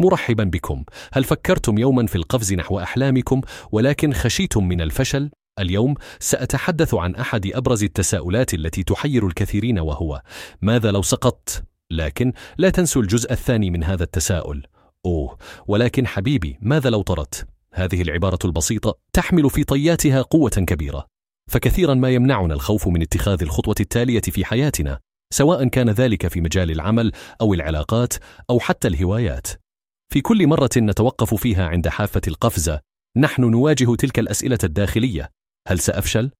مرحبا بكم هل فكرتم يوما في القفز نحو أحلامكم ولكن خشيتم من الفشل؟ اليوم سأتحدث عن أحد أبرز التساؤلات التي تحير الكثيرين وهو ماذا لو سقطت؟ لكن لا تنسوا الجزء الثاني من هذا التساؤل أوه ولكن حبيبي ماذا لو طرت؟ هذه العبارة البسيطة تحمل في طياتها قوة كبيرة فكثيرا ما يمنعنا الخوف من اتخاذ الخطوة التالية في حياتنا سواء كان ذلك في مجال العمل أو العلاقات أو حتى الهوايات في كل مرة نتوقف فيها عند حافة القفزة نحن نواجه تلك الأسئلة الداخلية هل سأفشل؟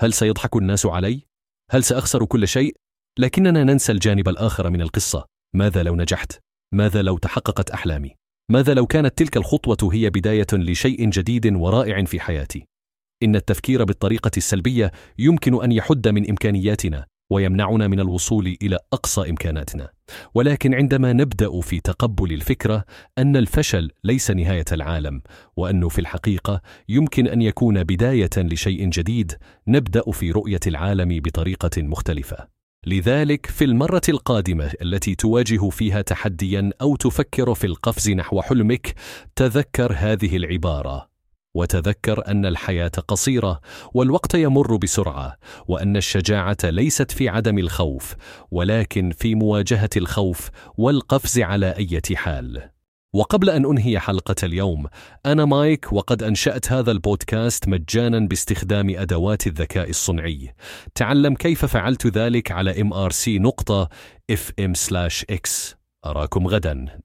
هل سيضحك الناس علي؟ هل سأخسر كل شيء؟ لكننا ننسى الجانب الآخر من القصة ماذا لو نجحت؟ ماذا لو تحققت أحلامي؟ ماذا لو كانت تلك الخطوة هي بداية لشيء جديد ورائع في حياتي؟ إن التفكير بالطريقة السلبية يمكن أن يحد من إمكانياتنا ويمنعنا من الوصول إلى أقصى إمكاناتنا. ولكن عندما نبدأ في تقبل الفكرة أن الفشل ليس نهاية العالم وأنه في الحقيقة يمكن أن يكون بداية لشيء جديد نبدأ في رؤية العالم بطريقة مختلفة. لذلك في المرة القادمة التي تواجه فيها تحديا أو تفكر في القفز نحو حلمك تذكر هذه العبارة. وتذكر أن الحياة قصيرة والوقت يمر بسرعة وأن الشجاعة ليست في عدم الخوف ولكن في مواجهة الخوف والقفز على اي حال. وقبل أن أنهي حلقة اليوم أنا مايك وقد أنشأت هذا البودكاست مجانا باستخدام أدوات الذكاء الصنعي. تعلم كيف فعلت ذلك على mrc نقطة fm أراكم غدا.